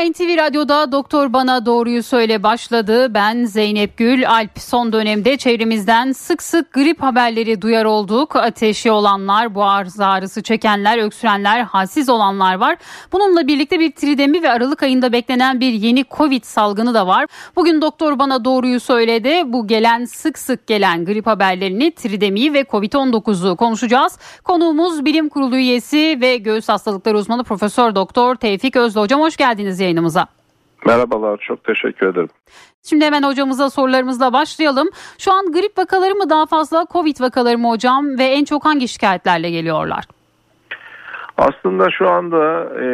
NTV Radyo'da Doktor Bana Doğruyu Söyle başladı. Ben Zeynep Gül Alp. Son dönemde çevremizden sık sık grip haberleri duyar olduk. Ateşi olanlar, boğaz ağrısı çekenler, öksürenler, halsiz olanlar var. Bununla birlikte bir tridemi ve Aralık ayında beklenen bir yeni Covid salgını da var. Bugün Doktor Bana Doğruyu Söyledi. Bu gelen sık sık gelen grip haberlerini, tridemiyi ve Covid-19'u konuşacağız. Konuğumuz Bilim Kurulu üyesi ve göğüs hastalıkları uzmanı Profesör Doktor Tevfik Özlü. Hocam hoş geldiniz geldiniz yayınımıza. Merhabalar, çok teşekkür ederim. Şimdi hemen hocamıza sorularımızla başlayalım. Şu an grip vakaları mı daha fazla, Covid vakaları mı hocam ve en çok hangi şikayetlerle geliyorlar? Aslında şu anda e,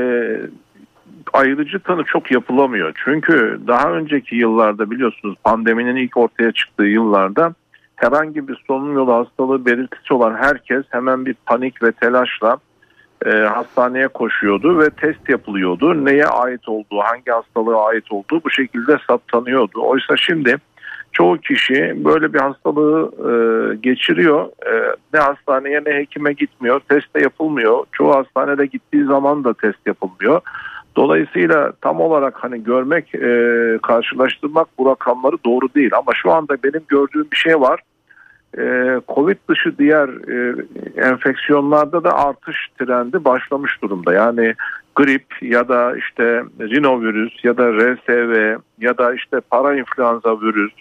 ayrıcı tanı çok yapılamıyor. Çünkü daha önceki yıllarda biliyorsunuz pandeminin ilk ortaya çıktığı yıllarda herhangi bir solunum yolu hastalığı belirtisi olan herkes hemen bir panik ve telaşla e, hastaneye koşuyordu ve test yapılıyordu. Neye ait olduğu, hangi hastalığa ait olduğu bu şekilde saptanıyordu. Oysa şimdi çoğu kişi böyle bir hastalığı e, geçiriyor. E, ne hastaneye ne hekime gitmiyor. Test de yapılmıyor. Çoğu hastanede gittiği zaman da test yapılmıyor. Dolayısıyla tam olarak hani görmek, e, karşılaştırmak bu rakamları doğru değil. Ama şu anda benim gördüğüm bir şey var. Ee, Covid dışı diğer e, enfeksiyonlarda da artış trendi başlamış durumda. Yani grip ya da işte rinovirüs ya da RSV ya da işte parainfluenza virüs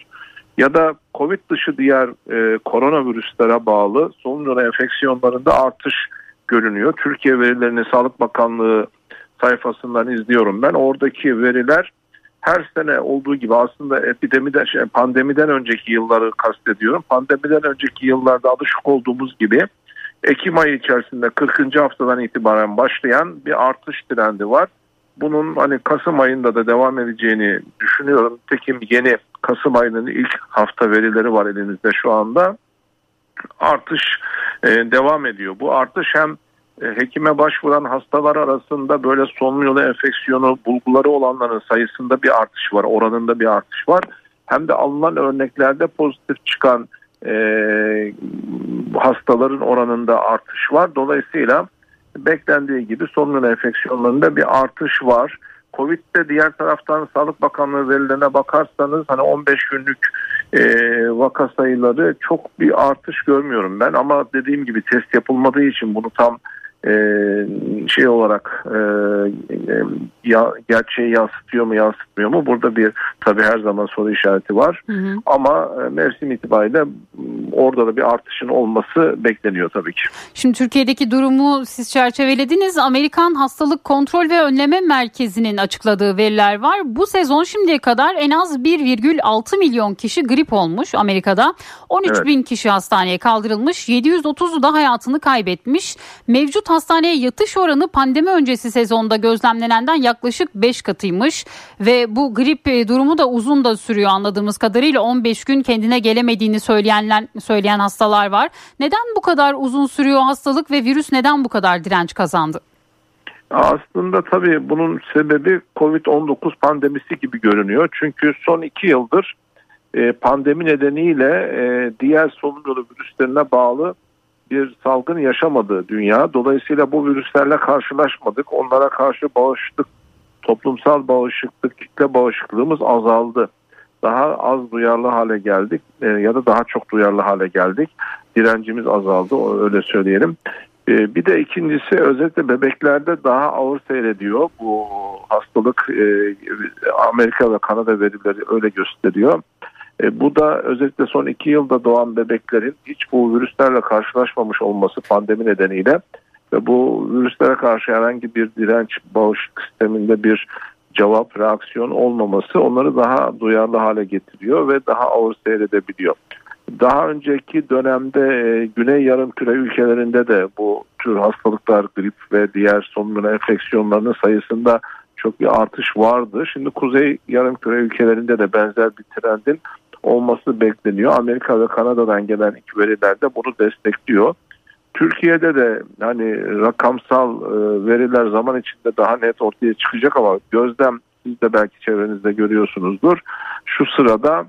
ya da Covid dışı diğer e, koronavirüslere bağlı solunum enfeksiyonlarında artış görünüyor. Türkiye verilerini Sağlık Bakanlığı sayfasından izliyorum ben. Oradaki veriler her sene olduğu gibi aslında epidemiden şey, pandemiden önceki yılları kastediyorum. Pandemiden önceki yıllarda alışık olduğumuz gibi Ekim ayı içerisinde 40. haftadan itibaren başlayan bir artış trendi var. Bunun hani Kasım ayında da devam edeceğini düşünüyorum. Tekim yeni Kasım ayının ilk hafta verileri var elimizde şu anda. Artış e, devam ediyor. Bu artış hem hekime başvuran hastalar arasında böyle solunum yolu enfeksiyonu bulguları olanların sayısında bir artış var, oranında bir artış var. Hem de alınan örneklerde pozitif çıkan e, hastaların oranında artış var. Dolayısıyla beklendiği gibi solunum enfeksiyonlarında bir artış var. Covid'de diğer taraftan Sağlık Bakanlığı verilerine bakarsanız hani 15 günlük e, vaka sayıları çok bir artış görmüyorum ben ama dediğim gibi test yapılmadığı için bunu tam e, şey olarak e, e, ya, gerçeği yansıtıyor mu yansıtmıyor mu? Burada bir tabi her zaman soru işareti var. Hı hı. ama e, mevsim itibariyle orada da bir artışın olması bekleniyor tabii ki. Şimdi Türkiye'deki durumu siz çerçevelediniz. Amerikan Hastalık Kontrol ve Önleme Merkezi'nin açıkladığı veriler var. Bu sezon şimdiye kadar en az 1,6 milyon kişi grip olmuş Amerika'da. 13 evet. bin kişi hastaneye kaldırılmış. 730'u da hayatını kaybetmiş. Mevcut hastaneye yatış oranı pandemi öncesi sezonda gözlemlenenden yaklaşık 5 katıymış ve bu grip e, durumu da uzun da sürüyor anladığımız kadarıyla 15 gün kendine gelemediğini söyleyenler söyleyen hastalar var. Neden bu kadar uzun sürüyor hastalık ve virüs neden bu kadar direnç kazandı? Aslında tabii bunun sebebi Covid-19 pandemisi gibi görünüyor. Çünkü son iki yıldır e, pandemi nedeniyle e, diğer solunum yolu virüslerine bağlı bir salgın yaşamadı dünya. Dolayısıyla bu virüslerle karşılaşmadık. Onlara karşı bağışıklık, toplumsal bağışıklık, kitle bağışıklığımız azaldı. Daha az duyarlı hale geldik e, ya da daha çok duyarlı hale geldik. Direncimiz azaldı öyle söyleyelim. E, bir de ikincisi özellikle bebeklerde daha ağır seyrediyor. Bu hastalık e, Amerika ve Kanada verileri öyle gösteriyor. E, bu da özellikle son iki yılda doğan bebeklerin hiç bu virüslerle karşılaşmamış olması pandemi nedeniyle ve bu virüslere karşı herhangi bir direnç bağışıklık sisteminde bir cevap, reaksiyon olmaması onları daha duyarlı hale getiriyor ve daha ağır seyredebiliyor. Daha önceki dönemde e, Güney Yarımküre ülkelerinde de bu tür hastalıklar, grip ve diğer solunum enfeksiyonlarının sayısında çok bir artış vardı. Şimdi Kuzey Yarımküre ülkelerinde de benzer bir trendin olması bekleniyor. Amerika ve Kanada'dan gelen ilk veriler de bunu destekliyor. Türkiye'de de hani rakamsal e, veriler zaman içinde daha net ortaya çıkacak ama gözlem siz de belki çevrenizde görüyorsunuzdur. Şu sırada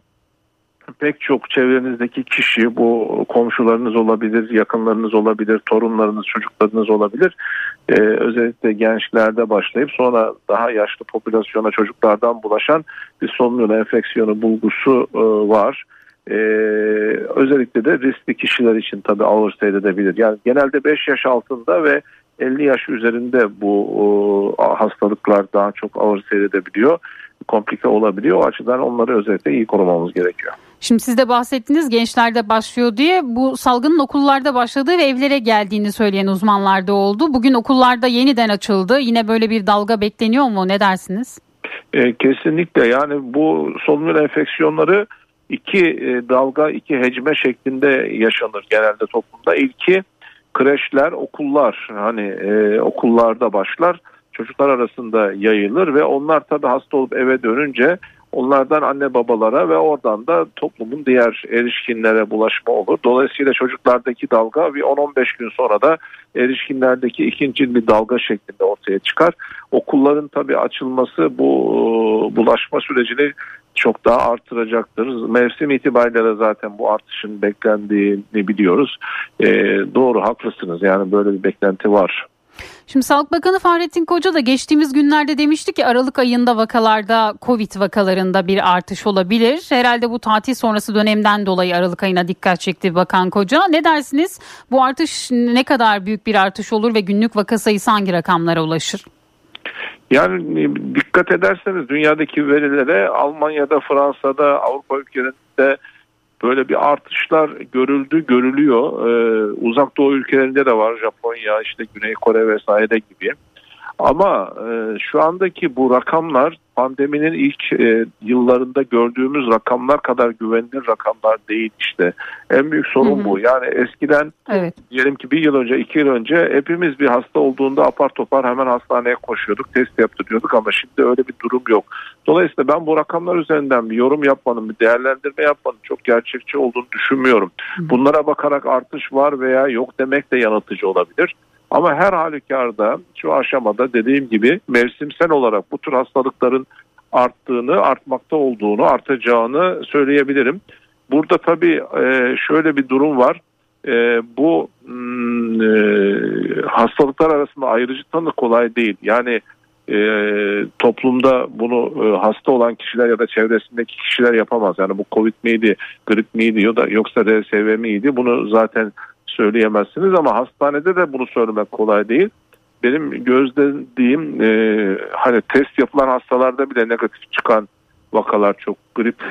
pek çok çevrenizdeki kişi bu komşularınız olabilir, yakınlarınız olabilir, torunlarınız, çocuklarınız olabilir. Ee, özellikle gençlerde başlayıp sonra daha yaşlı popülasyona çocuklardan bulaşan bir solunum enfeksiyonu bulgusu e, var. Ee, özellikle de riskli kişiler için tabii ağır seyredebilir. Yani genelde 5 yaş altında ve 50 yaş üzerinde bu e, hastalıklar daha çok ağır seyredebiliyor komplike olabiliyor. O açıdan onları özellikle iyi korumamız gerekiyor. Şimdi siz de bahsettiniz gençlerde başlıyor diye bu salgının okullarda başladığı ve evlere geldiğini söyleyen uzmanlar da oldu. Bugün okullarda yeniden açıldı. Yine böyle bir dalga bekleniyor mu? Ne dersiniz? E, kesinlikle yani bu solunum enfeksiyonları iki e, dalga iki hecme şeklinde yaşanır genelde toplumda. İlki kreşler, okullar hani e, okullarda başlar çocuklar arasında yayılır ve onlar tabii hasta olup eve dönünce onlardan anne babalara ve oradan da toplumun diğer erişkinlere bulaşma olur. Dolayısıyla çocuklardaki dalga bir 10-15 gün sonra da erişkinlerdeki ikinci bir dalga şeklinde ortaya çıkar. Okulların tabii açılması bu e, bulaşma sürecini çok daha artıracaktır. Mevsim itibariyle zaten bu artışın beklendiğini biliyoruz. E, doğru haklısınız yani böyle bir beklenti var. Şimdi Sağlık Bakanı Fahrettin Koca da geçtiğimiz günlerde demişti ki Aralık ayında vakalarda Covid vakalarında bir artış olabilir. Herhalde bu tatil sonrası dönemden dolayı Aralık ayına dikkat çekti Bakan Koca. Ne dersiniz? Bu artış ne kadar büyük bir artış olur ve günlük vaka sayısı hangi rakamlara ulaşır? Yani dikkat ederseniz dünyadaki verilere Almanya'da, Fransa'da, Avrupa ülkelerinde böyle bir artışlar görüldü, görülüyor. Ee, uzak doğu ülkelerinde de var. Japonya, işte Güney Kore vesaire gibi. Ama e, şu andaki bu rakamlar pandeminin ilk e, yıllarında gördüğümüz rakamlar kadar güvenilir rakamlar değil işte. En büyük sorun hı hı. bu. Yani eskiden evet. diyelim ki bir yıl önce, iki yıl önce hepimiz bir hasta olduğunda apar topar hemen hastaneye koşuyorduk, test yaptırıyorduk ama şimdi öyle bir durum yok. Dolayısıyla ben bu rakamlar üzerinden bir yorum yapmanın, bir değerlendirme yapmanın çok gerçekçi olduğunu düşünmüyorum. Hı. Bunlara bakarak artış var veya yok demek de yanıltıcı olabilir. Ama her halükarda şu aşamada dediğim gibi mevsimsel olarak bu tür hastalıkların arttığını, artmakta olduğunu, artacağını söyleyebilirim. Burada tabii e, şöyle bir durum var. E, bu hmm, e, hastalıklar arasında ayrıcı tanı kolay değil. Yani toplumda bunu hasta olan kişiler ya da çevresindeki kişiler yapamaz. Yani bu Covid miydi, grip miydi ya da yoksa RSV miydi bunu zaten söyleyemezsiniz ama hastanede de bunu söylemek kolay değil. Benim gözlediğim e, hani test yapılan hastalarda bile negatif çıkan vakalar çok grip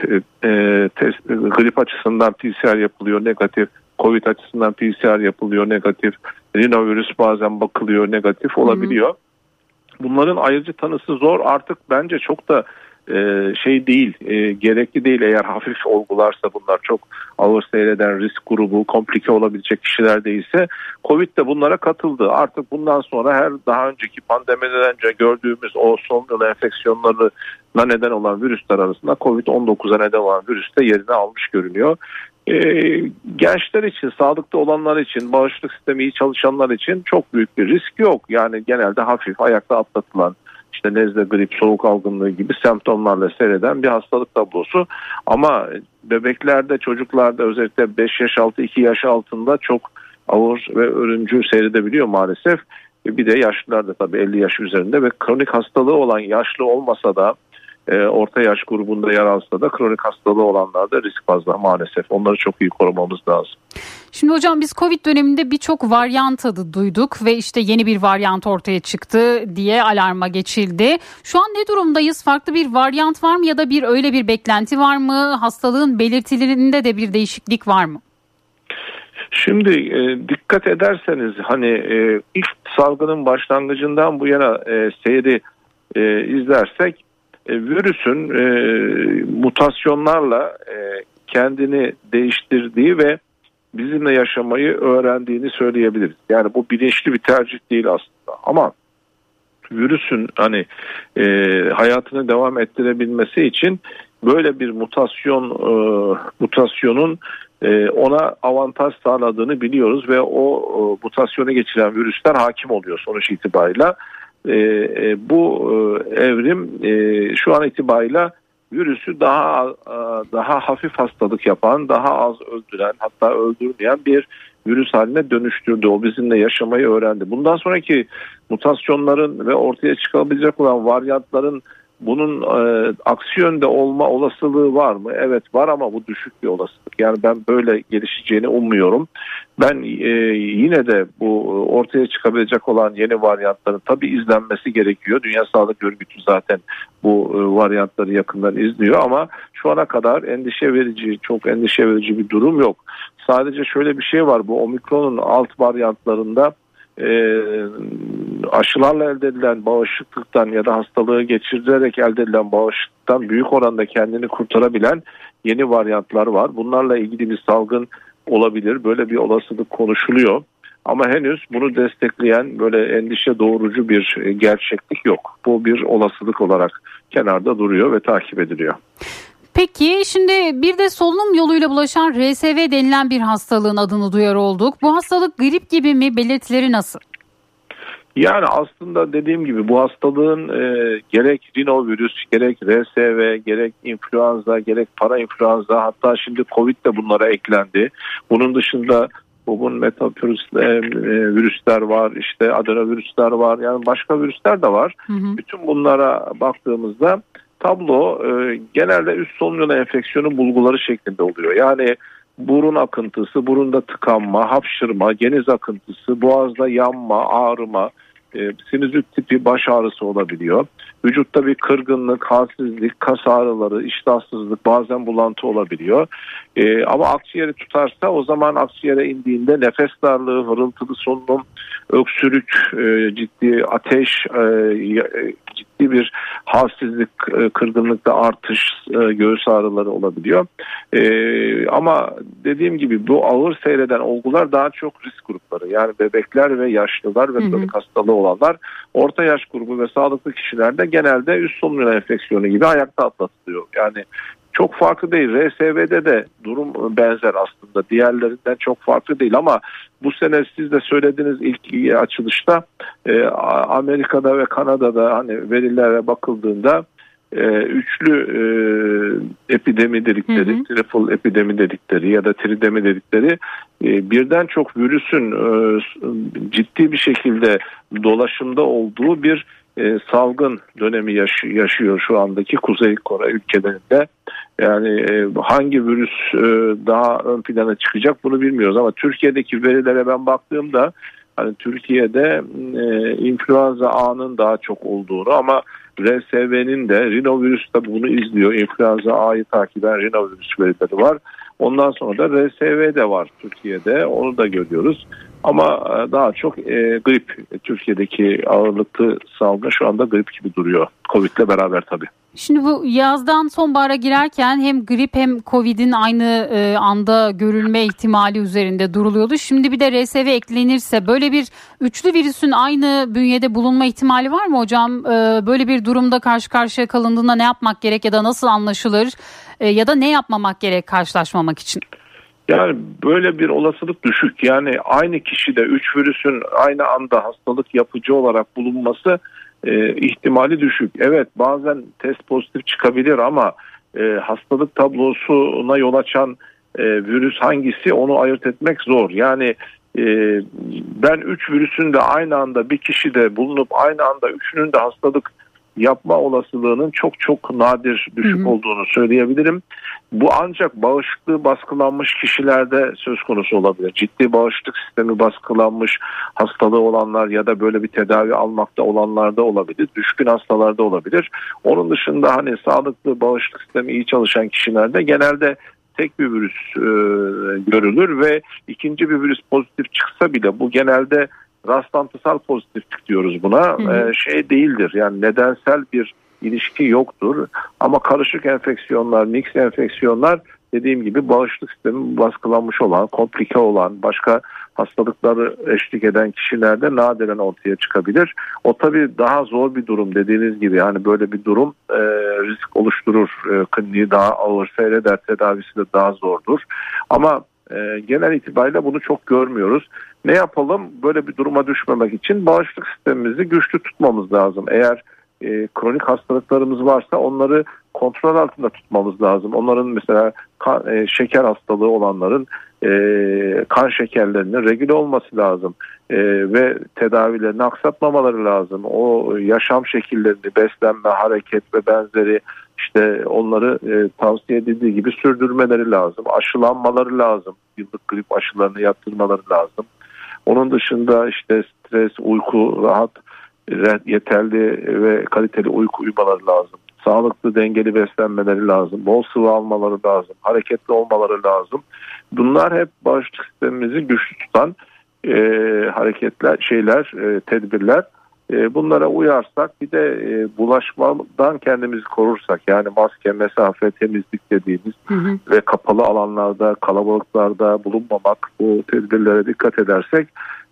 e, e test grip açısından PCR yapılıyor negatif, Covid açısından PCR yapılıyor negatif, rinovirüs bazen bakılıyor negatif olabiliyor. Hı hı. Bunların ayrıcı tanısı zor artık bence çok da e, şey değil, e, gerekli değil eğer hafif olgularsa bunlar çok ağır seyreden risk grubu, komplike olabilecek kişiler değilse Covid de bunlara katıldı. Artık bundan sonra her daha önceki pandemiden önce gördüğümüz o son yıl enfeksiyonlarına neden olan virüsler arasında Covid-19'a neden olan virüs de yerini almış görünüyor. E, gençler için, sağlıkta olanlar için, bağışıklık sistemi iyi çalışanlar için çok büyük bir risk yok. Yani genelde hafif ayakta atlatılan işte nezle, grip, soğuk algınlığı gibi semptomlarla seyreden bir hastalık tablosu. Ama bebeklerde, çocuklarda özellikle 5 yaş altı, 2 yaş altında çok ağır ve ölümcül seyredebiliyor maalesef. Bir de yaşlılarda tabii 50 yaş üzerinde ve kronik hastalığı olan yaşlı olmasa da e, orta yaş grubunda yer alsa da kronik hastalığı olanlarda risk fazla maalesef. Onları çok iyi korumamız lazım. Şimdi hocam biz Covid döneminde birçok varyant adı duyduk ve işte yeni bir varyant ortaya çıktı diye alarma geçildi. Şu an ne durumdayız? Farklı bir varyant var mı ya da bir öyle bir beklenti var mı? Hastalığın belirtilerinde de bir değişiklik var mı? Şimdi e, dikkat ederseniz hani e, ilk salgının başlangıcından bu yana e, seyri e, izlersek e, virüsün e, mutasyonlarla e, kendini değiştirdiği ve bizimle yaşamayı öğrendiğini söyleyebiliriz. Yani bu bilinçli bir tercih değil aslında ama virüsün hani e, hayatını devam ettirebilmesi için böyle bir mutasyon e, mutasyonun e, ona avantaj sağladığını biliyoruz ve o e, mutasyona geçiren virüsler hakim oluyor sonuç itibarıyla. E, e, bu e, evrim e, şu an itibariyle virüsü daha daha hafif hastalık yapan, daha az öldüren, hatta öldürmeyen bir virüs haline dönüştürdü. O bizimle yaşamayı öğrendi. Bundan sonraki mutasyonların ve ortaya çıkabilecek olan varyantların bunun e, aksi olma olasılığı var mı? Evet var ama bu düşük bir olasılık. Yani ben böyle gelişeceğini ummuyorum. Ben e, yine de bu ortaya çıkabilecek olan yeni varyantların tabii izlenmesi gerekiyor. Dünya Sağlık Örgütü zaten bu e, varyantları yakından izliyor ama şu ana kadar endişe verici, çok endişe verici bir durum yok. Sadece şöyle bir şey var. Bu omikronun alt varyantlarında e, aşılarla elde edilen bağışıklıktan ya da hastalığı geçirilerek elde edilen bağışıklıktan büyük oranda kendini kurtarabilen yeni varyantlar var. Bunlarla ilgili bir salgın olabilir. Böyle bir olasılık konuşuluyor. Ama henüz bunu destekleyen böyle endişe doğurucu bir gerçeklik yok. Bu bir olasılık olarak kenarda duruyor ve takip ediliyor. Peki şimdi bir de solunum yoluyla bulaşan RSV denilen bir hastalığın adını duyar olduk. Bu hastalık grip gibi mi? Belirtileri nasıl? Yani aslında dediğim gibi bu hastalığın e, gerek rinovirüs, gerek RSV, gerek influenza, gerek para influenza hatta şimdi Covid de bunlara eklendi. Bunun dışında bugün metavirüs e, e, virüsler var, işte adenovirüsler var, yani başka virüsler de var. Hı hı. Bütün bunlara baktığımızda tablo e, genelde üst solunum yolu enfeksiyonu bulguları şeklinde oluyor. Yani burun akıntısı, burunda tıkanma, hapşırma, geniz akıntısı, boğazda yanma, ağrıma, e, sinüzit tipi baş ağrısı olabiliyor. Vücutta bir kırgınlık, halsizlik, kas ağrıları, iştahsızlık, bazen bulantı olabiliyor. E, ama akciğeri tutarsa o zaman akciğere indiğinde nefes darlığı, hırıltılı solunum, öksürük, e, ciddi ateş, e, e ciddi bir halsizlik, e, kırgınlıkta artış, e, göğüs ağrıları olabiliyor. E, ama dediğim gibi bu ağır seyreden olgular daha çok risk grupları. Yani bebekler ve yaşlılar ve kronik hastalığı olanlar orta yaş grubu ve sağlıklı kişilerde genelde üst solunum enfeksiyonu gibi ayakta atlatılıyor. Yani çok farklı değil. RSV'de de durum benzer aslında. Diğerlerinden çok farklı değil ama bu sene siz de söylediğiniz ilk açılışta e, Amerika'da ve Kanada'da hani verilere bakıldığında e, üçlü e, epidemi dedikleri, hı hı. triple epidemi dedikleri ya da tridemi dedikleri e, birden çok virüsün e, ciddi bir şekilde dolaşımda olduğu bir e, salgın dönemi yaş- yaşıyor şu andaki Kuzey Kore ülkelerinde. Yani e, hangi virüs e, daha ön plana çıkacak bunu bilmiyoruz ama Türkiye'deki verilere ben baktığımda hani Türkiye'de e, influenza A'nın daha çok olduğunu ama RSV'nin de rinovirüs de bunu izliyor. İnfluenza A'yı takiben rinovirüs verileri var. Ondan sonra da RSV de var Türkiye'de. Onu da görüyoruz. Ama e, daha çok e, grip Türkiye'deki ağırlıklı salgın şu anda grip gibi duruyor. Covid'le beraber tabii. Şimdi bu yazdan sonbahara girerken hem grip hem Covid'in aynı e, anda görülme ihtimali üzerinde duruluyordu. Şimdi bir de RSV eklenirse böyle bir üçlü virüsün aynı bünyede bulunma ihtimali var mı hocam? E, böyle bir durumda karşı karşıya kalındığında ne yapmak gerek ya da nasıl anlaşılır ya da ne yapmamak gerek karşılaşmamak için? Yani böyle bir olasılık düşük. Yani aynı kişide üç virüsün aynı anda hastalık yapıcı olarak bulunması e, ihtimali düşük. Evet bazen test pozitif çıkabilir ama e, hastalık tablosuna yol açan e, virüs hangisi onu ayırt etmek zor. Yani e, ben üç virüsün de aynı anda bir kişide bulunup aynı anda üçünün de hastalık yapma olasılığının çok çok nadir düşük hı hı. olduğunu söyleyebilirim. Bu ancak bağışıklığı baskılanmış kişilerde söz konusu olabilir. Ciddi bağışıklık sistemi baskılanmış hastalığı olanlar ya da böyle bir tedavi almakta olanlarda olabilir. Düşkün hastalarda olabilir. Onun dışında hani sağlıklı bağışıklık sistemi iyi çalışan kişilerde genelde tek bir virüs e, görülür ve ikinci bir virüs pozitif çıksa bile bu genelde rastlantısal pozitiflik diyoruz buna. Hı hı. E, şey değildir yani nedensel bir ilişki yoktur. Ama karışık enfeksiyonlar, mix enfeksiyonlar dediğim gibi bağışıklık sistemi baskılanmış olan, komplike olan, başka hastalıkları eşlik eden kişilerde nadiren ortaya çıkabilir. O tabii daha zor bir durum dediğiniz gibi yani böyle bir durum e, risk oluşturur. E, kliniği daha ağır seyreder, tedavisi de daha zordur. Ama e, genel itibariyle bunu çok görmüyoruz. Ne yapalım? Böyle bir duruma düşmemek için bağışıklık sistemimizi güçlü tutmamız lazım. Eğer e, kronik hastalıklarımız varsa onları kontrol altında tutmamız lazım. Onların mesela kan, e, şeker hastalığı olanların e, kan şekerlerinin regüle olması lazım e, ve tedavilerini aksatmamaları lazım. O yaşam şekillerini, beslenme, hareket ve benzeri işte onları e, tavsiye edildiği gibi sürdürmeleri lazım. Aşılanmaları lazım. Yıllık grip aşılarını yaptırmaları lazım. Onun dışında işte stres, uyku, rahat, yeterli ve kaliteli uyku uyumaları lazım. Sağlıklı dengeli beslenmeleri lazım. Bol sıvı almaları lazım. Hareketli olmaları lazım. Bunlar hep bağışıklık sistemimizi güçlü tutan e, hareketler, şeyler, e, tedbirler. E, bunlara uyarsak bir de e, bulaşmadan kendimizi korursak yani maske, mesafe, temizlik dediğimiz hı hı. ve kapalı alanlarda, kalabalıklarda bulunmamak bu tedbirlere dikkat edersek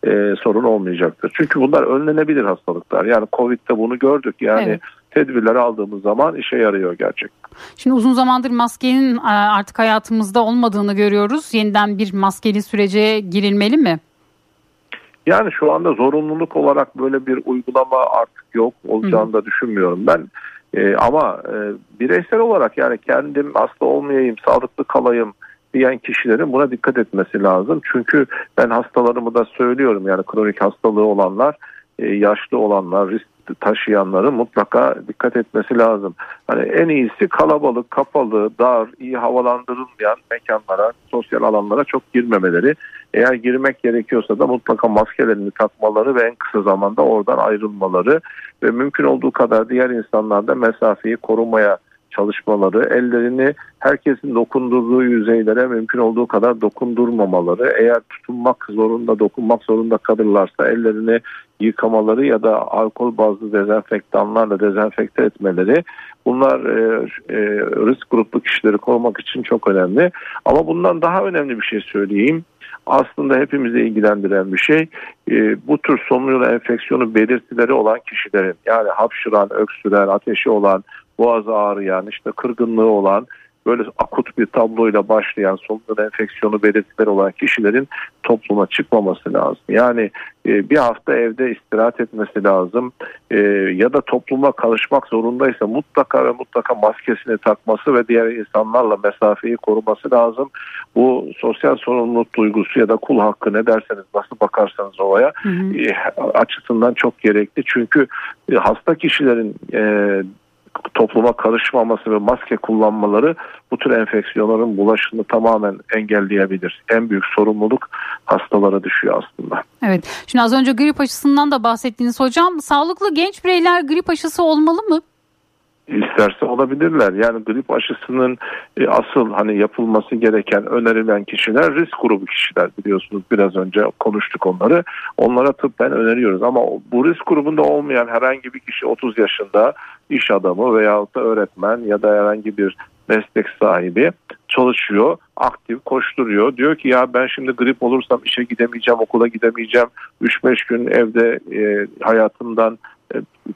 e, sorun olmayacaktır. Çünkü bunlar önlenebilir hastalıklar. Yani Covid'de bunu gördük. Yani evet. tedbirleri aldığımız zaman işe yarıyor gerçekten. Şimdi uzun zamandır maskenin artık hayatımızda olmadığını görüyoruz. Yeniden bir maskeli sürece girilmeli mi? Yani şu anda zorunluluk olarak böyle bir uygulama artık yok olacağını da düşünmüyorum ben. Ee, ama e, bireysel olarak yani kendim hasta olmayayım, sağlıklı kalayım diyen kişilerin buna dikkat etmesi lazım. Çünkü ben hastalarımı da söylüyorum yani kronik hastalığı olanlar, e, yaşlı olanlar, risk taşıyanların mutlaka dikkat etmesi lazım. Hani en iyisi kalabalık, kapalı, dar, iyi havalandırılmayan mekanlara, sosyal alanlara çok girmemeleri. Eğer girmek gerekiyorsa da mutlaka maskelerini takmaları ve en kısa zamanda oradan ayrılmaları ve mümkün olduğu kadar diğer insanlarda mesafeyi korumaya çalışmaları, ellerini herkesin dokundurduğu yüzeylere mümkün olduğu kadar dokundurmamaları, eğer tutunmak zorunda, dokunmak zorunda kalırlarsa ellerini yıkamaları ya da alkol bazlı dezenfektanlarla dezenfekte etmeleri bunlar e, e, risk gruplu kişileri korumak için çok önemli. Ama bundan daha önemli bir şey söyleyeyim. Aslında hepimizi ilgilendiren bir şey. E, bu tür solunum enfeksiyonu belirtileri olan kişilerin yani hapşıran, öksüren, ateşi olan, boğazı ağrıyan, işte kırgınlığı olan böyle akut bir tabloyla başlayan solunum enfeksiyonu belirtileri olan kişilerin topluma çıkmaması lazım. Yani e, bir hafta evde istirahat etmesi lazım e, ya da topluma karışmak zorundaysa mutlaka ve mutlaka maskesini takması ve diğer insanlarla mesafeyi koruması lazım. Bu sosyal sorumluluk duygusu ya da kul hakkı ne derseniz nasıl bakarsanız olaya hı hı. E, açısından çok gerekli. Çünkü hasta kişilerin topluma karışmaması ve maske kullanmaları bu tür enfeksiyonların bulaşını tamamen engelleyebilir. En büyük sorumluluk hastalara düşüyor aslında. Evet. Şimdi az önce grip aşısından da bahsettiğiniz hocam. Sağlıklı genç bireyler grip aşısı olmalı mı? İsterse olabilirler. Yani grip aşısının e, asıl hani yapılması gereken önerilen kişiler risk grubu kişiler biliyorsunuz biraz önce konuştuk onları. Onlara tıbben öneriyoruz ama bu risk grubunda olmayan herhangi bir kişi 30 yaşında iş adamı veyahut da öğretmen ya da herhangi bir meslek sahibi çalışıyor, aktif koşturuyor. Diyor ki ya ben şimdi grip olursam işe gidemeyeceğim, okula gidemeyeceğim. 3-5 gün evde e, hayatımdan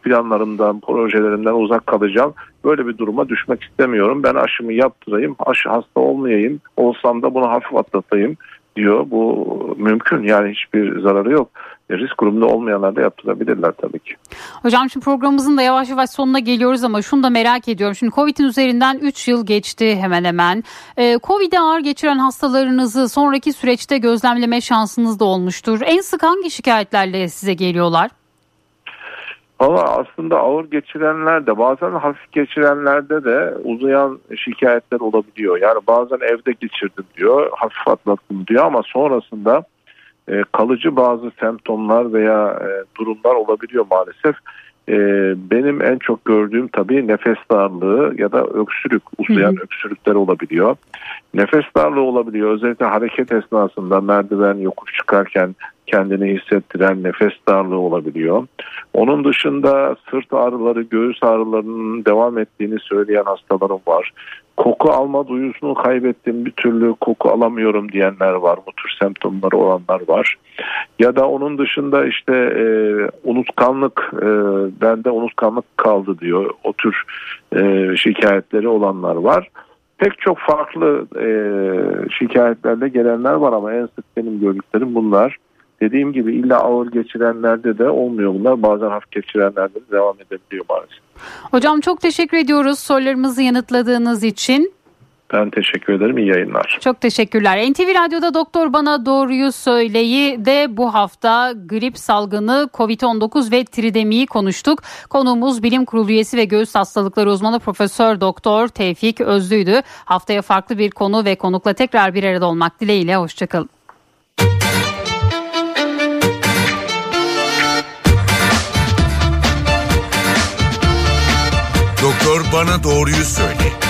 planlarımdan, projelerimden uzak kalacağım. Böyle bir duruma düşmek istemiyorum. Ben aşımı yaptırayım, aşı hasta olmayayım, olsam da bunu hafif atlatayım diyor. Bu mümkün yani hiçbir zararı yok. E, risk grubunda olmayanlar da yaptırabilirler tabii ki. Hocam şimdi programımızın da yavaş yavaş sonuna geliyoruz ama şunu da merak ediyorum. Şimdi Covid'in üzerinden 3 yıl geçti hemen hemen. Ee, Covid'e ağır geçiren hastalarınızı sonraki süreçte gözlemleme şansınız da olmuştur. En sık hangi şikayetlerle size geliyorlar? Ama aslında ağır geçirenler de bazen hafif geçirenlerde de uzayan şikayetler olabiliyor. Yani bazen evde geçirdim diyor, hafif atlattım diyor ama sonrasında e, kalıcı bazı semptomlar veya e, durumlar olabiliyor maalesef. E, benim en çok gördüğüm tabii nefes darlığı ya da öksürük, uzayan hı hı. öksürükler olabiliyor. Nefes darlığı olabiliyor. Özellikle hareket esnasında merdiven yokuş çıkarken kendini hissettiren nefes darlığı olabiliyor. Onun dışında sırt ağrıları, göğüs ağrılarının devam ettiğini söyleyen hastalarım var. Koku alma duyusunu kaybettim bir türlü koku alamıyorum diyenler var. Bu tür semptomları olanlar var. Ya da onun dışında işte e, unutkanlık, e, bende unutkanlık kaldı diyor. O tür e, şikayetleri olanlar var pek çok farklı e, şikayetlerle gelenler var ama en sık benim gördüklerim bunlar. Dediğim gibi illa ağır geçirenlerde de olmuyor bunlar. Bazen hafif geçirenlerde de devam edebiliyor maalesef. Hocam çok teşekkür ediyoruz sorularımızı yanıtladığınız için. Ben teşekkür ederim. İyi yayınlar. Çok teşekkürler. NTV Radyo'da Doktor Bana Doğruyu Söyleyi de bu hafta grip salgını, Covid-19 ve tridemiyi konuştuk. Konuğumuz Bilim Kurulu üyesi ve göğüs hastalıkları uzmanı Profesör Doktor Tevfik Özlü'ydü. Haftaya farklı bir konu ve konukla tekrar bir arada olmak dileğiyle. Hoşçakalın. Doktor Bana Doğruyu Söyle